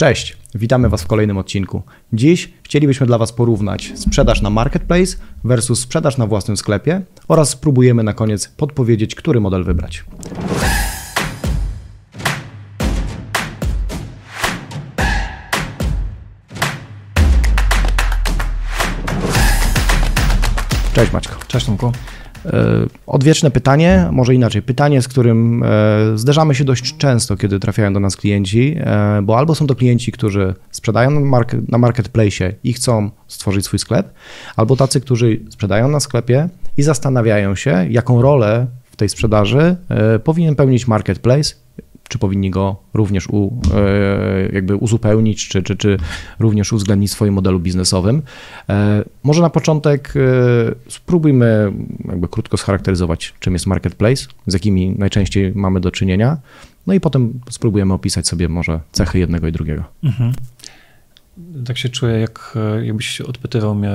Cześć, witamy Was w kolejnym odcinku. Dziś chcielibyśmy dla Was porównać sprzedaż na marketplace versus sprzedaż na własnym sklepie oraz spróbujemy na koniec podpowiedzieć, który model wybrać. Cześć Maćko. Cześć Tomku. E, odwieczne pytanie, może inaczej, pytanie, z którym e, zderzamy się dość często, kiedy trafiają do nas klienci, e, bo albo są to klienci, którzy sprzedają na, market, na marketplace i chcą stworzyć swój sklep, albo tacy, którzy sprzedają na sklepie i zastanawiają się, jaką rolę w tej sprzedaży powinien pełnić marketplace czy powinni go również u, e, jakby uzupełnić, czy, czy, czy również uwzględnić w swoim modelu biznesowym. E, może na początek e, spróbujmy jakby krótko scharakteryzować, czym jest marketplace, z jakimi najczęściej mamy do czynienia, no i potem spróbujemy opisać sobie może cechy jednego i drugiego. Mhm tak się czuję, jak jakbyś odpytywał mnie,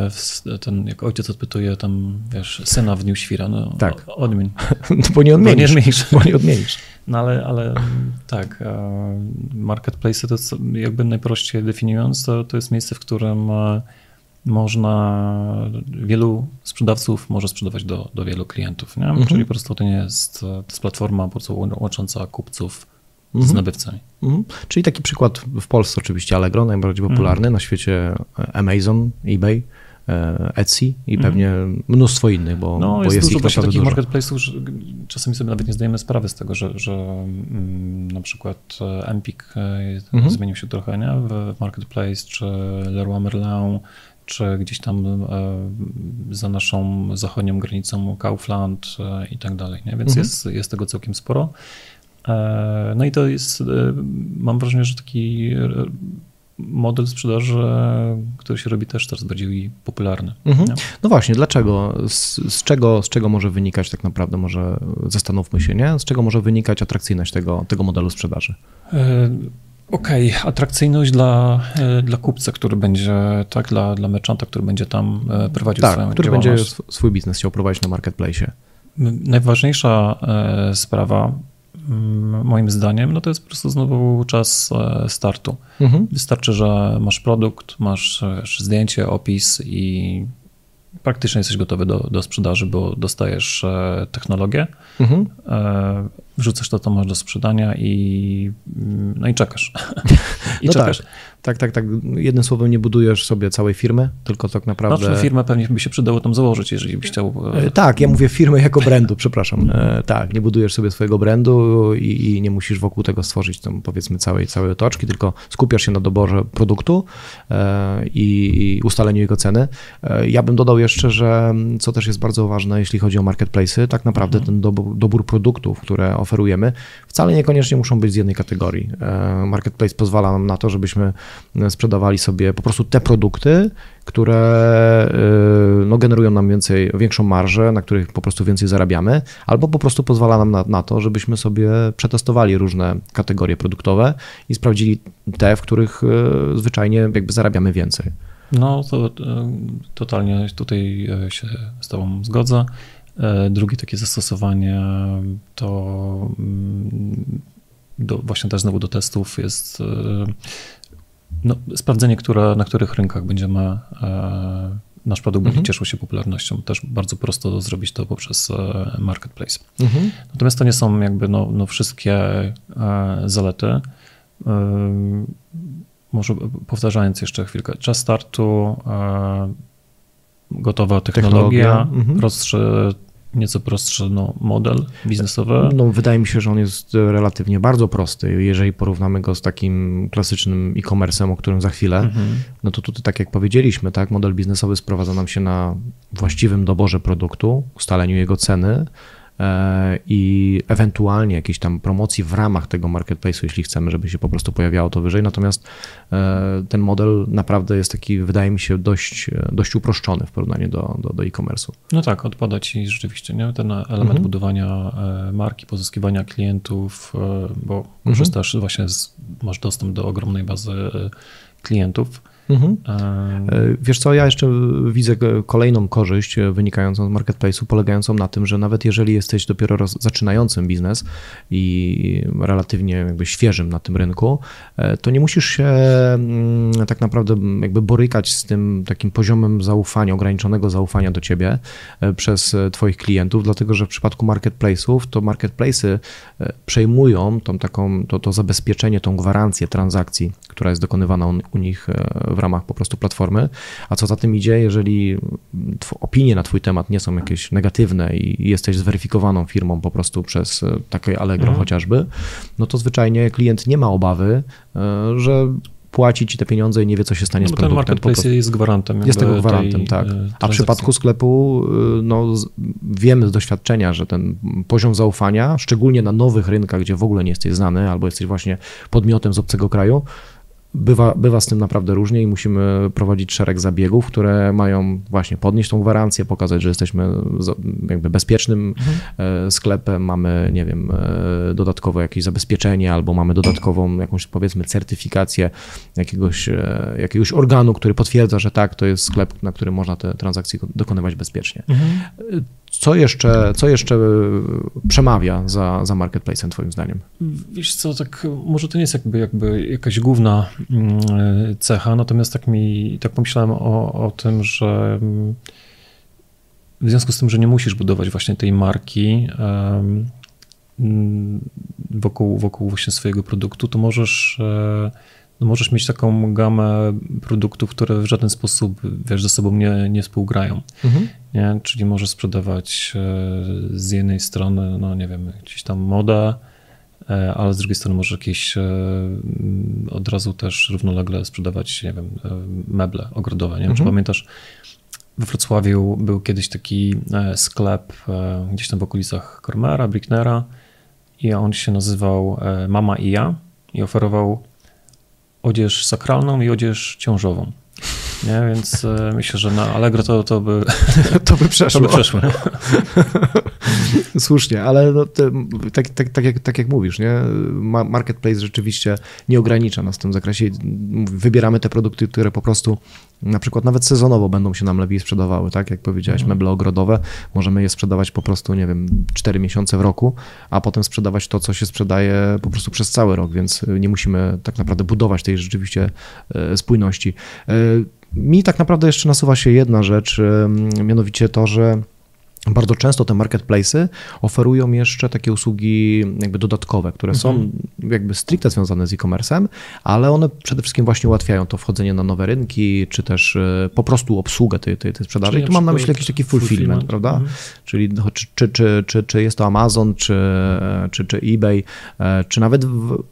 ten, jak ojciec odpytuje tam, wiesz, syna w dniu świra, no tak. odmień. No, bo nie odmienisz. Bo nie odmienisz. Bo nie odmienisz. No ale, ale tak, marketplace to jest, jakby najprościej definiując, to, to jest miejsce, w którym e, można, wielu sprzedawców może sprzedawać do, do wielu klientów, nie? Mhm. czyli po prostu to nie jest, to jest platforma po prostu łącząca kupców. Z nabywcami. Mhm. Czyli taki przykład w Polsce oczywiście Allegro, najbardziej mhm. popularny, na świecie Amazon, eBay, e, Etsy i mhm. pewnie mnóstwo innych, bo, no, bo jest, jest dużo właśnie takich dużo. marketplace'ów, że czasami sobie nawet nie zdajemy sprawy z tego, że, że mm, na przykład e, Empik e, mhm. zmienił się trochę nie? w marketplace, czy Leroy Merlin, czy gdzieś tam za naszą zachodnią granicą Kaufland i tak dalej. Nie? Więc mhm. jest, jest tego całkiem sporo. E, no i to jest, e, mam wrażenie, że taki e, model sprzedaży, który się robi też coraz bardziej popularny. Mhm. No właśnie, dlaczego? Z, z, czego, z czego może wynikać tak naprawdę, może zastanówmy się, nie? Z czego może wynikać atrakcyjność tego, tego modelu sprzedaży? Okej, okay. atrakcyjność dla, dla kupca, który będzie, tak, dla, dla merchanta, który będzie tam prowadził tak, swoją który będzie swój biznes chciał prowadzić na marketplace. Najważniejsza sprawa moim zdaniem, no to jest po prostu znowu czas e, startu. Mhm. Wystarczy, że masz produkt, masz zdjęcie, opis i praktycznie jesteś gotowy do, do sprzedaży, bo dostajesz e, technologię, mhm. E, wrzucasz to, co masz do sprzedania i, mm, no i czekasz. I no czekasz. Tak. Tak, tak, tak. Jednym słowem nie budujesz sobie całej firmy, tylko tak naprawdę... Znaczy firmę pewnie by się przydało tam założyć, jeżeli byś chciał... E, e, tak, ja mówię firmę jako brandu, przepraszam. E, tak, nie budujesz sobie swojego brandu i, i, nie musisz wokół tego stworzyć tam powiedzmy całej, całej otoczki, tylko skupiasz się na doborze produktu i, i ustaleniu jego ceny. Ja bym dodał jeszcze, że co też jest bardzo ważne, jeśli chodzi o marketplace'y, tak naprawdę mhm. ten dobór, dobór produktów, które oferujemy, wcale niekoniecznie muszą być z jednej kategorii. Marketplace pozwala nam na to, żebyśmy sprzedawali sobie po prostu te produkty, które y, no, generują nam więcej, większą marżę, na których po prostu więcej zarabiamy, albo po prostu pozwala nam na, na to, żebyśmy sobie przetestowali różne kategorie produktowe i sprawdzili te, w których zwyczajnie jakby zarabiamy więcej. No to totalnie tutaj się z Tobą zgodzę. Drugie takie zastosowanie to mm, do, właśnie też znowu do testów jest no, sprawdzenie, które, na których rynkach będziemy e, nasz produkt mhm. cieszył się popularnością. Też bardzo prosto zrobić to poprzez e, marketplace. Mhm. Natomiast to nie są jakby no, no wszystkie e, zalety. Może powtarzając jeszcze chwilkę, czas startu, gotowa technologia, technologia. Mhm. prostszy nieco prostszy no, model biznesowy? No, wydaje mi się, że on jest relatywnie bardzo prosty. Jeżeli porównamy go z takim klasycznym e-commerce'em, o którym za chwilę, mhm. no to tutaj, tak jak powiedzieliśmy, tak, model biznesowy sprowadza nam się na właściwym doborze produktu, ustaleniu jego ceny, i ewentualnie jakieś tam promocji w ramach tego marketplace'u, jeśli chcemy, żeby się po prostu pojawiało to wyżej. Natomiast e, ten model naprawdę jest taki, wydaje mi się, dość, dość uproszczony w porównaniu do, do, do e-commerce'u. No tak, odpada ci rzeczywiście nie? ten element mhm. budowania e, marki, pozyskiwania klientów, bo mhm. korzystasz właśnie, z, masz dostęp do ogromnej bazy klientów Mhm. Wiesz co, ja jeszcze widzę kolejną korzyść wynikającą z marketplace'u, polegającą na tym, że nawet jeżeli jesteś dopiero roz, zaczynającym biznes i relatywnie jakby świeżym na tym rynku, to nie musisz się mm, tak naprawdę jakby borykać z tym takim poziomem zaufania, ograniczonego zaufania do ciebie przez twoich klientów, dlatego że w przypadku marketplace'ów to marketplace'y przejmują tą taką, to, to zabezpieczenie, tą gwarancję transakcji, która jest dokonywana u nich w ramach po prostu platformy. A co za tym idzie, jeżeli opinie na Twój temat nie są jakieś negatywne i jesteś zweryfikowaną firmą po prostu przez e, takie Allegro mhm. chociażby, no to zwyczajnie klient nie ma obawy, e, że płaci ci te pieniądze i nie wie, co się stanie no, z produktem. Ten marketplace jest gwarantem. Jest tego gwarantem, tej, tak. E, A w przypadku sklepu no, wiemy z doświadczenia, że ten poziom zaufania, szczególnie na nowych rynkach, gdzie w ogóle nie jesteś znany albo jesteś właśnie podmiotem z obcego kraju, bywa, bywa z tym naprawdę różnie i musimy prowadzić szereg zabiegów, które mają właśnie podnieść tą gwarancję, pokazać, że jesteśmy jakby bezpiecznym mhm. E, sklepem, mamy, nie wiem, e, dodatkowe jakieś zabezpieczenie albo mamy dodatkową jakąś powiedzmy certyfikację jakiegoś, e, jakiegoś organu, który potwierdza, że tak, to jest sklep, na którym można te transakcje dokonywać bezpiecznie. Mhm. Co jeszcze, co jeszcze przemawia za, za marketplace'em twoim zdaniem? Wiesz co, tak może to nie jest jakby, jakby jakaś główna mm, cecha, natomiast tak mi, tak pomyślałem o, o tym, że mm, w związku z tym, że nie musisz budować właśnie tej marki um, wokół, wokół właśnie swojego produktu, to możesz e, możesz mieć taką gamę produktów, które w żaden sposób wiesz, ze sobą nie, nie współgrają. Mhm. Nie? Czyli możesz sprzedawać e, z jednej strony, no nie wiem, gdzieś tam modę, e, ale z drugiej strony możesz jakieś e, od razu też równolegle sprzedawać, nie wiem, meble ogrodowe. Nie wiem, mhm. czy pamiętasz, we Wrocławiu był kiedyś taki sklep gdzieś tam w okolicach Kormera, Bricknera i on się nazywał Mama i ja i oferował odzież sakralną i odzież ciążową. Nie? Więc e, myślę, że na Allegro to, to by... To by przeszło. To by przeszło. Słusznie, ale no, tak, tak, tak, jak, tak jak mówisz, nie? marketplace rzeczywiście nie ogranicza nas w tym zakresie. Wybieramy te produkty, które po prostu na przykład nawet sezonowo będą się nam lepiej sprzedawały, tak? Jak powiedziałeś, mhm. meble ogrodowe, możemy je sprzedawać po prostu, nie wiem, 4 miesiące w roku, a potem sprzedawać to, co się sprzedaje po prostu przez cały rok, więc nie musimy tak naprawdę budować tej rzeczywiście e, spójności. E, mi tak naprawdę jeszcze nasuwa się jedna rzecz, mianowicie to, że bardzo często te marketplace'y oferują jeszcze takie usługi jakby dodatkowe, które mhm. są jakby stricte związane z e-commerce'em, ale one przede wszystkim właśnie ułatwiają to wchodzenie na nowe rynki, czy też e, po prostu obsługę tej, tej, tej sprzedaży. Czyli I tu mam na myśli jakiś taki fulfillment, fulfillment. prawda? Mhm. Czyli czy, czy, czy, czy, czy jest to Amazon, czy, czy, czy eBay, e, czy nawet w,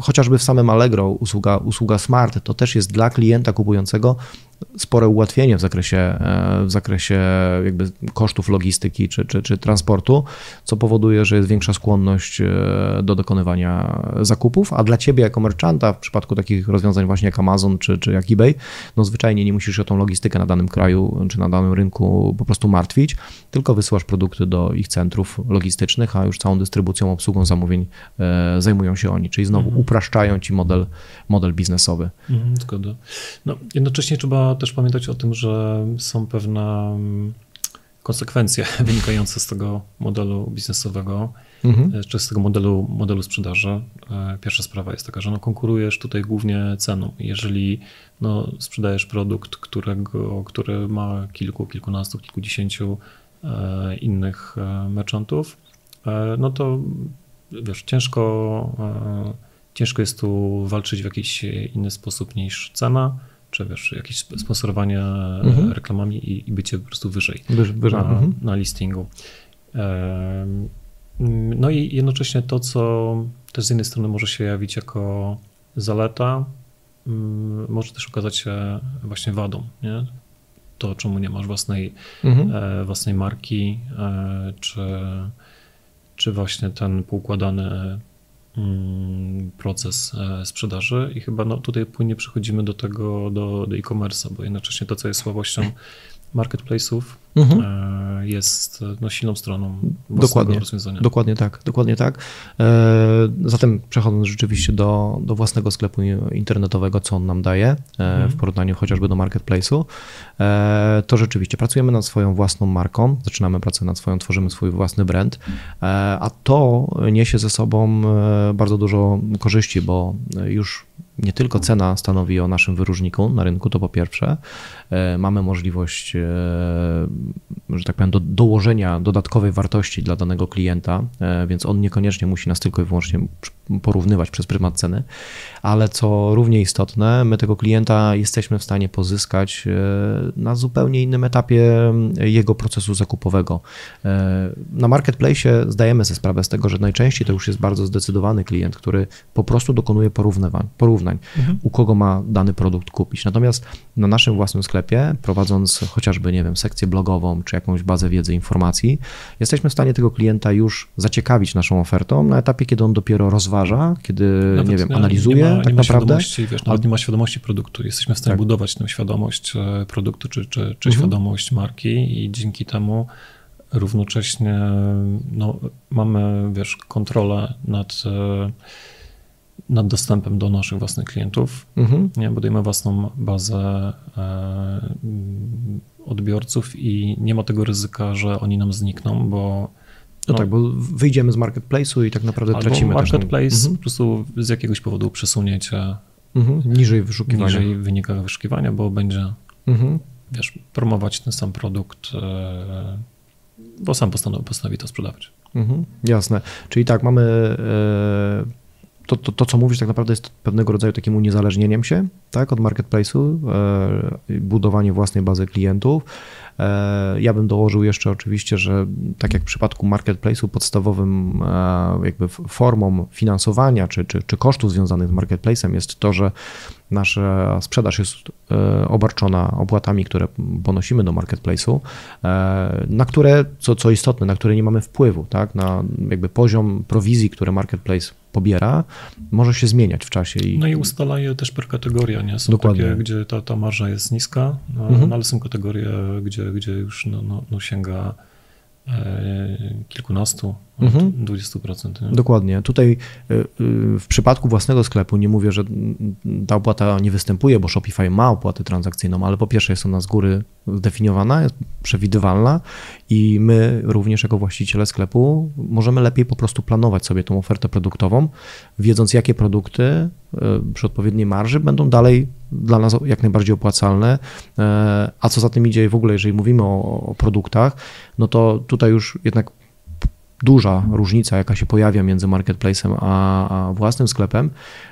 chociażby w samym Allegro usługa, usługa Smart, to też jest dla klienta kupującego spore ułatwienie w zakresie, e, w zakresie jakby kosztów logistyki czy, czy, czy transportu, co powoduje, że jest większa skłonność e, do dokonywania zakupów, a dla ciebie jako merchanta w przypadku takich rozwiązań właśnie jak Amazon czy, czy jak eBay, no zwyczajnie nie musisz się o tą logistykę na danym kraju czy na danym rynku po prostu martwić, tylko wysyłasz produkty do ich centrów logistycznych, a już całą dystrybucją, obsługą zamówień e, zajmują się oni, czyli znowu mhm. upraszczają ci model, model biznesowy. Mhm, zgoda. No, jednocześnie trzeba też pamiętać o tym, że są pewne mm, konsekwencje wynikające z tego modelu biznesowego, mhm. E, czy z tego modelu, modelu sprzedaży. E, pierwsza sprawa jest taka, że no konkurujesz tutaj głównie ceną. Jeżeli no, sprzedajesz produkt, którego, który ma kilku, kilkunastu, kilkudziesięciu e, innych merchantów, no to wiesz, ciężko, ciężko jest tu walczyć w jakiś inny sposób niż cena czy wiesz, jakieś sponsorowanie mhm. reklamami i, i, bycie po prostu wyżej, wyżej. Na, mhm. na, listingu. No i jednocześnie to, co też z jednej strony może się jawić jako zaleta, mm, może też okazać się właśnie wadą, nie? To, czemu nie masz własnej, mhm. E, własnej marki, e, czy, czy właśnie ten poukładany proces e, sprzedaży i chyba no, tutaj płynnie przechodzimy do tego, do, do e-commerce'a, bo jednocześnie to, co jest słabością marketplace'ów, mhm. jest no, silną stroną dokładnie, rozwiązania. Dokładnie tak, dokładnie tak. Zatem przechodząc rzeczywiście do, do własnego sklepu internetowego, co on nam daje mhm. w porównaniu chociażby do marketplace'u, to rzeczywiście pracujemy nad swoją własną marką, zaczynamy pracę nad swoją, tworzymy swój własny brand, a to niesie ze sobą bardzo dużo korzyści, bo już nie tylko cena stanowi o naszym wyróżniku na rynku, to po pierwsze. E, mamy możliwość, e, że tak powiem, do, dołożenia dodatkowej wartości dla danego klienta, e, więc on niekoniecznie musi nas tylko i wyłącznie porównywać przez prymat ceny, ale co równie istotne, my tego klienta jesteśmy w stanie pozyskać na zupełnie innym etapie jego procesu zakupowego. Na marketplace zdajemy sobie sprawę z tego, że najczęściej to już jest bardzo zdecydowany klient, który po prostu dokonuje porównywań, porównań mhm. u kogo ma dany produkt kupić. Natomiast na naszym własnym sklepie, prowadząc chociażby, nie wiem, sekcję blogową czy jakąś bazę wiedzy, informacji, jesteśmy w stanie tego klienta już zaciekawić naszą ofertą na etapie, kiedy on dopiero rozważa, kiedy, nawet nie wiem, analizuje nie ma, tak nie ma naprawdę. Wiesz, nawet nie ma świadomości produktu. Jesteśmy w stanie tak. budować tę świadomość e, produktu czy, czy, czy mhm. świadomość marki i dzięki temu równocześnie no, mamy, wiesz, kontrolę nad e, nad dostępem do naszych własnych klientów. Mhm. Nie, budujemy własną bazę e, odbiorców i nie ma tego ryzyka, że oni nam znikną, bo no, no tak, bo wyjdziemy z marketplace'u i tak naprawdę albo tracimy marketplace też. Mhm. po prostu z jakiegoś powodu przesunięcie mhm. niżej wyszukiwania. Niżej wynika wyszukiwania, bo będzie mhm. wiesz, promować ten sam produkt, e, bo sam postanowi, postanowi to sprzedawać. Mhm. Jasne. Czyli tak, mamy e, to, to, to, co mówisz, tak naprawdę jest pewnego rodzaju takim uniezależnieniem się tak, od marketplace'u, e, budowanie własnej bazy klientów. E, ja bym dołożył jeszcze oczywiście, że tak jak w przypadku marketplace'u, podstawowym e, jakby formą finansowania czy, czy, czy kosztów związanych z marketplace'em jest to, że nasza sprzedaż jest e, obarczona opłatami, które ponosimy do marketplace'u, e, na które, co, co istotne, na które nie mamy wpływu, tak? na jakby poziom prowizji, które marketplace pobiera, może się zmieniać w czasie. I... No i ustala je też per kategoria, nie? Są Dokładnie. takie, gdzie ta, ta marża jest niska, no, mhm. no, ale są kategorie, gdzie, gdzie już no, no, no sięga kilkunastu, mhm. 20%. Nie? Dokładnie. Tutaj e, e, w przypadku własnego sklepu nie mówię, że ta opłata nie występuje, bo Shopify ma opłatę transakcyjną, ale po pierwsze jest ona z góry zdefiniowana, jest przewidywalna i my również jako właściciele sklepu możemy lepiej po prostu planować sobie tą ofertę produktową, wiedząc jakie produkty przy odpowiedniej marży będą dalej dla nas jak najbardziej opłacalne. E, a co za tym idzie w ogóle, jeżeli mówimy o, o produktach, no to tutaj już jednak duża różnica, jaka się pojawia między marketplacem a, a, własnym sklepem,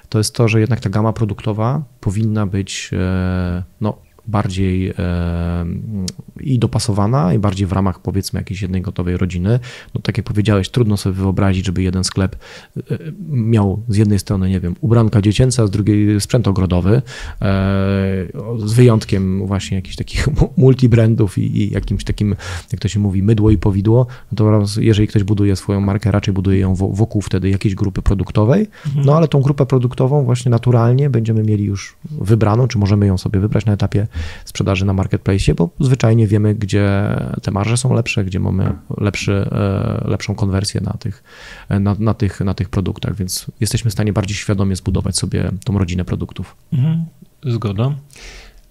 to jest to, że jednak ta gama produktowa powinna być e, no, bardziej e, i dopasowana, i bardziej w ramach powiedzmy jakiejś jednej gotowej rodziny. No tak jak powiedziałeś, trudno sobie wyobrazić, żeby jeden sklep e, miał z jednej strony, nie wiem, ubranka dziecięce, a z drugiej sprzęt ogrodowy, e, z wyjątkiem właśnie jakichś takich multibrandów i, i jakimś takim, jak to się mówi, mydło i powidło, no to jeżeli ktoś buduje swoją markę, raczej buduje ją wokół wtedy jakiejś grupy produktowej, mhm. no ale tą grupę produktową właśnie naturalnie będziemy mieli już wybraną, czy możemy ją sobie wybrać na etapie sprzedaży na marketplace, bo zwyczajnie wiemy, gdzie te marże są lepsze, gdzie mamy lepszy, e, lepszą konwersję na tych, na, na, tych, na tych produktach, więc jesteśmy w stanie bardziej świadomie zbudować sobie tą rodzinę produktów. Mhm, zgoda.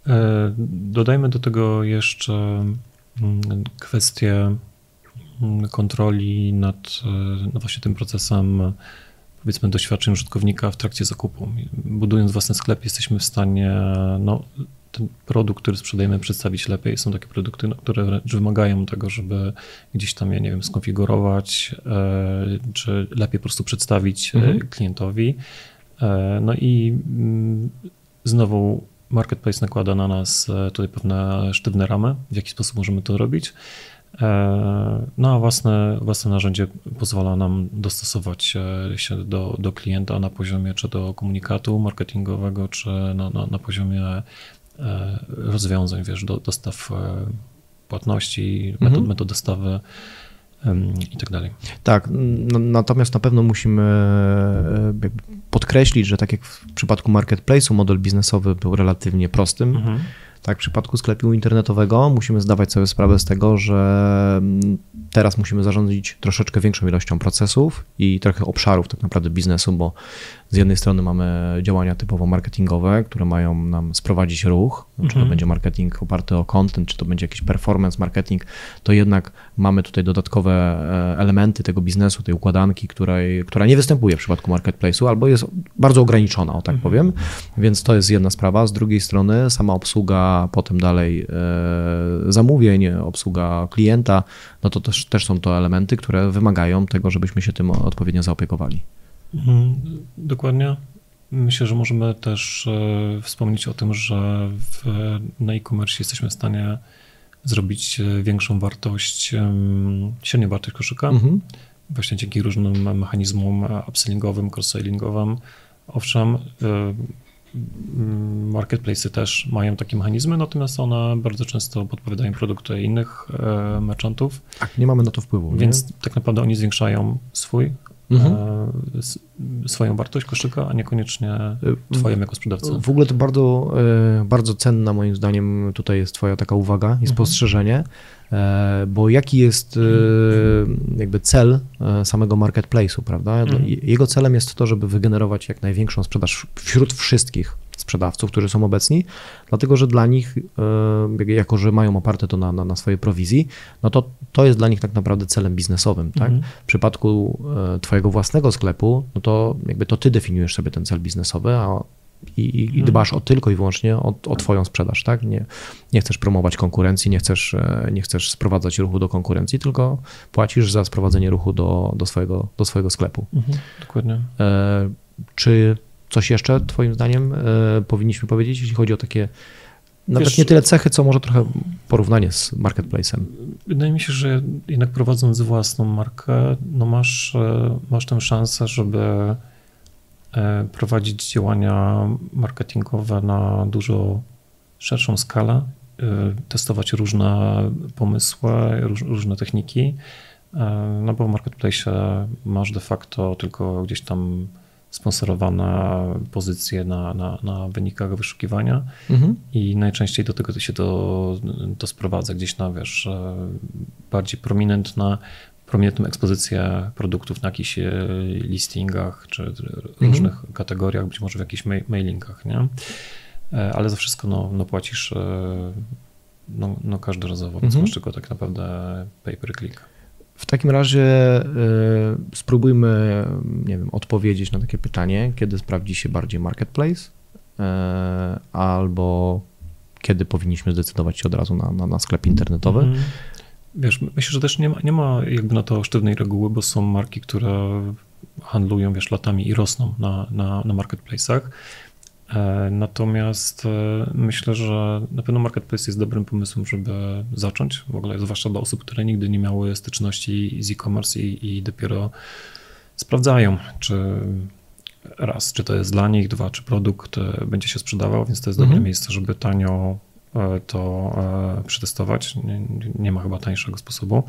E, dodajmy do tego jeszcze mm, kwestię mm, kontroli nad e, no właśnie tym procesem powiedzmy doświadczeń użytkownika w trakcie zakupu. Budując własny sklep jesteśmy w stanie no, ten produkt, który sprzedajemy, przedstawić lepiej. Są takie produkty, no, które wręcz wymagają tego, żeby gdzieś tam, ja nie wiem, skonfigurować, e, czy lepiej po prostu przedstawić e, mhm. klientowi. E, no i mm, znowu marketplace nakłada na nas tutaj pewne sztywne ramy, w jaki sposób możemy to robić. No a własne, własne narzędzie pozwala nam dostosować się do, do klienta na poziomie czy do komunikatu marketingowego, czy na, na, na poziomie rozwiązań, wiesz, do, dostaw e, płatności, metod, mhm. metod dostawy i tak dalej. Tak, natomiast na pewno musimy e, podkreślić, że tak jak w przypadku marketplace'u model biznesowy był relatywnie prostym, mhm Tak, w przypadku sklepu internetowego musimy zdawać sobie sprawę z tego, że teraz musimy zarządzić troszeczkę większą ilością procesów i trochę obszarów tak naprawdę biznesu, bo z jednej strony mamy działania typowo marketingowe, które mają nam sprowadzić ruch, mhm. czy to mhm. będzie marketing oparty o content, czy to będzie jakiś performance marketing, to jednak mamy tutaj dodatkowe e, elementy tego biznesu, tej układanki, której, która nie występuje w przypadku marketplace'u albo jest bardzo ograniczona, o tak mhm. powiem. Więc to jest jedna sprawa. Z drugiej strony sama obsługa, potem dalej e, zamówień, obsługa klienta, no to też, też są to elementy, które wymagają tego, żebyśmy się tym odpowiednio zaopiekowali. Mhm, dokładnie. Myślę, że możemy też e, wspomnieć o tym, że w, na e-commerce jesteśmy w stanie zrobić e, większą wartość, średnią wartość koszyka, mhm. właśnie dzięki różnym mechanizmom upsellingowym, cross-sellingowym. Owszem, marketplacy też mają takie mechanizmy, natomiast one bardzo często podpowiadają produkty innych merchantów. Tak, nie mamy na to wpływu. Więc nie? tak naprawdę oni zwiększają swój mhm. E, swoją wartość koszyka, a niekoniecznie e, twoją jako sprzedawcę. W ogóle to bardzo, e, bardzo cenna moim zdaniem tutaj jest twoja taka uwaga i mhm. spostrzeżenie, bo jaki jest jakby cel samego marketplace'u, prawda? Mhm. Jego celem jest to, żeby wygenerować jak największą sprzedaż wśród wszystkich sprzedawców, którzy są obecni, dlatego że dla nich, e, jako że mają oparte to na, na, na swojej prowizji, no to to jest dla nich tak naprawdę celem biznesowym. Tak? Mhm. W przypadku e, Twojego własnego sklepu, no to jakby to Ty definiujesz sobie ten cel biznesowy, a i, i, mhm. dbasz o tylko i wyłącznie o, o Twoją sprzedaż, tak? Nie, nie chcesz promować konkurencji, nie chcesz, e, nie chcesz sprowadzać ruchu do konkurencji, tylko płacisz za sprowadzenie ruchu do, do, swojego, do swojego sklepu. Mhm, dokładnie. Czy Coś jeszcze Twoim zdaniem e, powinniśmy powiedzieć, jeśli chodzi o takie nawet Wiesz, nie tyle cechy, co może trochę porównanie z marketplacem. Wydaje mi się, że jednak prowadząc własną markę, no masz, e, masz tę szansę, żeby e, prowadzić działania marketingowe na dużo szerszą skalę, testować różne pomysły, różne techniki. No bo w marketplace masz de facto tylko gdzieś tam sponsorowane pozycje na, na, na wynikach wyszukiwania mhm. i najczęściej do tego się to, to sprowadza gdzieś na, wiesz, bardziej prominentna, prominentną ekspozycję produktów na jakichś e, listingach czy różnych mhm. kategoriach, być może w jakichś mailingach, nie? E, ale za wszystko no, no płacisz e, no, no każdorazowo, więc mhm. masz tylko tak naprawdę pay per click. W takim razie y, spróbujmy, nie wiem, odpowiedzieć na takie pytanie, kiedy sprawdzi się bardziej marketplace, y, albo kiedy powinniśmy zdecydować się od razu na, na, na sklep internetowy. Mm. Wiesz, myślę, że też nie ma, nie ma jakby na to sztywnej reguły, bo są marki, które handlują, wiesz, latami i rosną na, na, na marketplace'ach. E, natomiast e, myślę, że na pewno marketplace jest dobrym pomysłem, żeby zacząć, w ogóle zwłaszcza dla osób, które nigdy nie miały styczności z e-commerce i, i dopiero sprawdzają, czy raz, czy to jest dla nich, dwa, czy produkt będzie się sprzedawał, więc to jest mhm. dobre miejsce, żeby tanio e, to przetestować. Nie, nie, ma chyba tańszego sposobu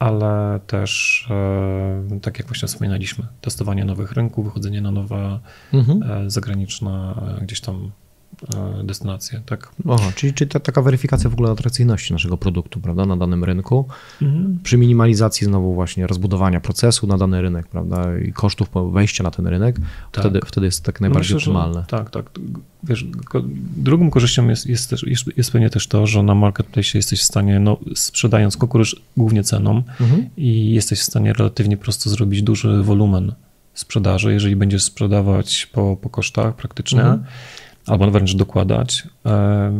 ale też, e, tak jak właśnie wspominaliśmy, testowanie nowych rynków, wychodzenie na nowe mhm. E, zagraniczne gdzieś tam E, destynacje, tak. Aha, czyli, czyli ta, taka weryfikacja w ogóle atrakcyjności naszego produktu, prawda, na danym rynku, mhm. przy minimalizacji znowu właśnie rozbudowania procesu na dany rynek, prawda, i kosztów wejścia na ten rynek, tak. wtedy, wtedy jest tak najbardziej Myślę, optymalne. Że, tak, tak. Wiesz, drugą korzyścią jest, jest, też, jest, jest pewnie też to, że na marketplace jesteś w stanie, no, sprzedając konkurujesz głównie ceną mhm. i jesteś w stanie relatywnie prosto zrobić duży wolumen sprzedaży, jeżeli będziesz sprzedawać po, po kosztach praktycznie, mhm albo wręcz dokładać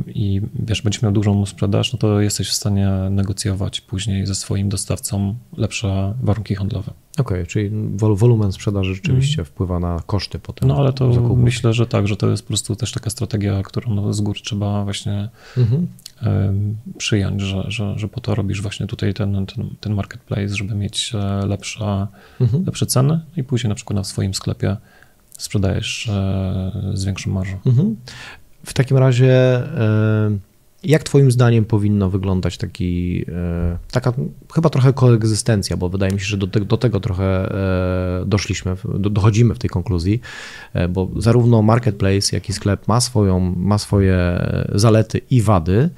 i wiesz, będziesz miał dużą sprzedaż, no to jesteś w stanie negocjować później ze swoim dostawcą lepsze warunki handlowe. Okej, okay, czyli wol, wolumen sprzedaży rzeczywiście mm. wpływa na koszty potem. No ale to zakupu. myślę, że tak, że to jest po prostu też taka strategia, którą z góry trzeba właśnie mm-hmm. przyjąć, że, że, że po to robisz właśnie tutaj ten, ten, ten marketplace, żeby mieć e, lepsze, mm-hmm. lepsze ceny i później na przykład na swoim sklepie sprzedajesz e, z większą marżą. Mhm. W takim razie e, Jak Twoim zdaniem powinno wyglądać taki, e, taka chyba trochę koegzystencja, bo wydaje mi się, że do, te, do tego trochę e, doszliśmy, do, dochodzimy w tej konkluzji, e, bo zarówno marketplace, jak i sklep ma, swoją, ma swoje zalety i wady,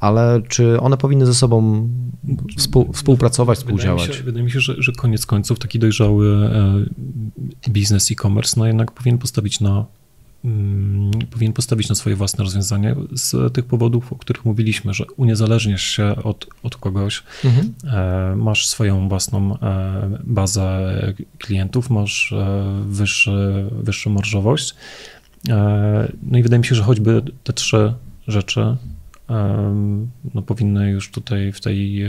ale czy one powinny ze sobą współ, współpracować, współdziałać? Wydaje mi się, wydaje mi się że, że koniec końców taki dojrzały biznes e-commerce no jednak powinien postawić na powinien postawić na swoje własne rozwiązanie z tych powodów, o których mówiliśmy, że uniezależniasz się od, od kogoś, mhm. E, masz swoją własną e, bazę klientów, masz e, wyższy, wyższą marżowość. No i wydaje mi się, że choćby te trzy rzeczy no, powinny już tutaj w tej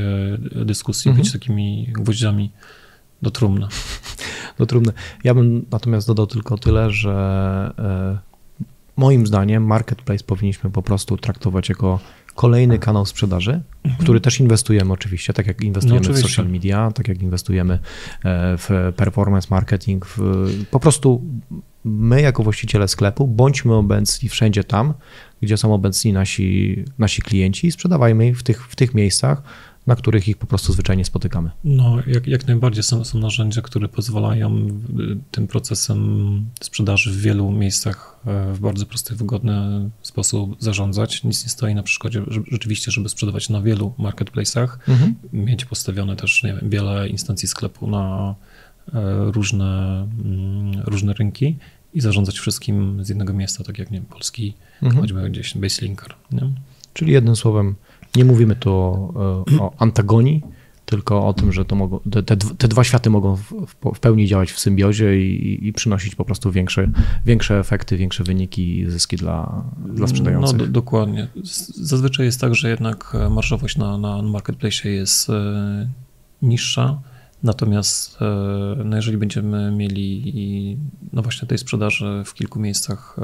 dyskusji mhm. być takimi gwoździami do trumny. Do trumny. Ja bym natomiast dodał tylko tyle, że moim zdaniem marketplace powinniśmy po prostu traktować jako kolejny kanał sprzedaży, mhm. który też inwestujemy oczywiście, tak jak inwestujemy no, w social media, tak jak inwestujemy e, w performance marketing, w, po prostu my jako właściciele sklepu bądźmy obecni wszędzie tam, gdzie są obecni nasi, nasi klienci i sprzedawajmy ich w tych, w tych miejscach, na których ich po prostu zwyczajnie spotykamy. No, jak, jak najbardziej są, są narzędzia, które pozwalają tym procesem sprzedaży w wielu miejscach e, w bardzo prosty, wygodny sposób zarządzać. Nic nie stoi na przeszkodzie żeby, rzeczywiście, żeby sprzedawać na wielu marketplace'ach, mhm. mieć postawione też nie wiem, wiele instancji sklepu na e, różne, mm, różne rynki i zarządzać wszystkim z jednego miejsca, tak jak nie wiem, polski, mhm. choćby gdzieś Baselinker. Nie? Czyli jednym słowem nie mówimy tu o, e, o antagonii, tylko o tym, że to mogą, te, te, dwa światy mogą w, w, pełni działać w symbiozie i, i przynosić po prostu większe, większe efekty, większe wyniki i zyski dla, dla sprzedających. No, do, dokładnie. Zazwyczaj jest tak, że jednak marżowość na, na marketplace jest e, niższa, natomiast e, no jeżeli będziemy mieli no właśnie tej sprzedaży w kilku miejscach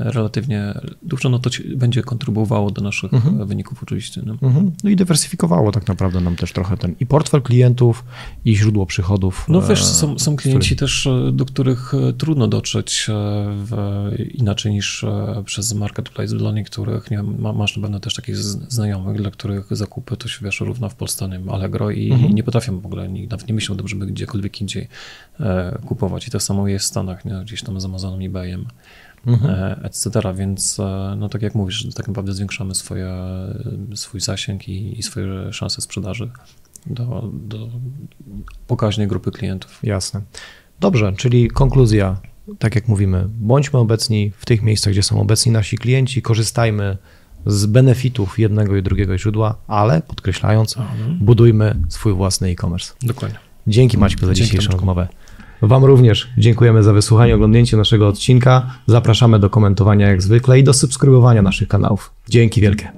relatywnie dużo, no to będzie kontrybuowało do naszych mhm. wyników oczywiście. No. Mhm. no i dywersyfikowało tak naprawdę nam też trochę ten i portfel klientów, i źródło przychodów. No wiesz, są, są klienci też, e, do których e, trudno dotrzeć e, w, inaczej niż przez marketplace, dla niektórych, nie masz na pewno też takich znajomych, dla których zakupy to się wiesz równa w Polsce, nie wiem, Allegro i, mhm. nie potrafią w ogóle, nawet nie myślą, żeby gdziekolwiek indziej kupować i tak samo jest w Stanach, nie? gdzieś tam z Amazonem, eBayem mhm. E, etc. Więc e, no tak jak mówisz, tak naprawdę zwiększamy swoje, swój zasięg i, i swoje szanse sprzedaży do, do pokaźnej grupy klientów. Jasne. Dobrze, czyli konkluzja, tak jak mówimy, bądźmy obecni w tych miejscach, gdzie są obecni nasi klienci, korzystajmy z benefitów jednego i drugiego źródła, ale podkreślając, mhm. budujmy swój własny e-commerce. Dokładnie. Dzięki Maćku za dzisiejszą rozmowę. Wam również dziękujemy za wysłuchanie, oglądnięcie naszego odcinka. Zapraszamy do komentowania jak zwykle i do subskrybowania naszych kanałów. Dzięki wielkie.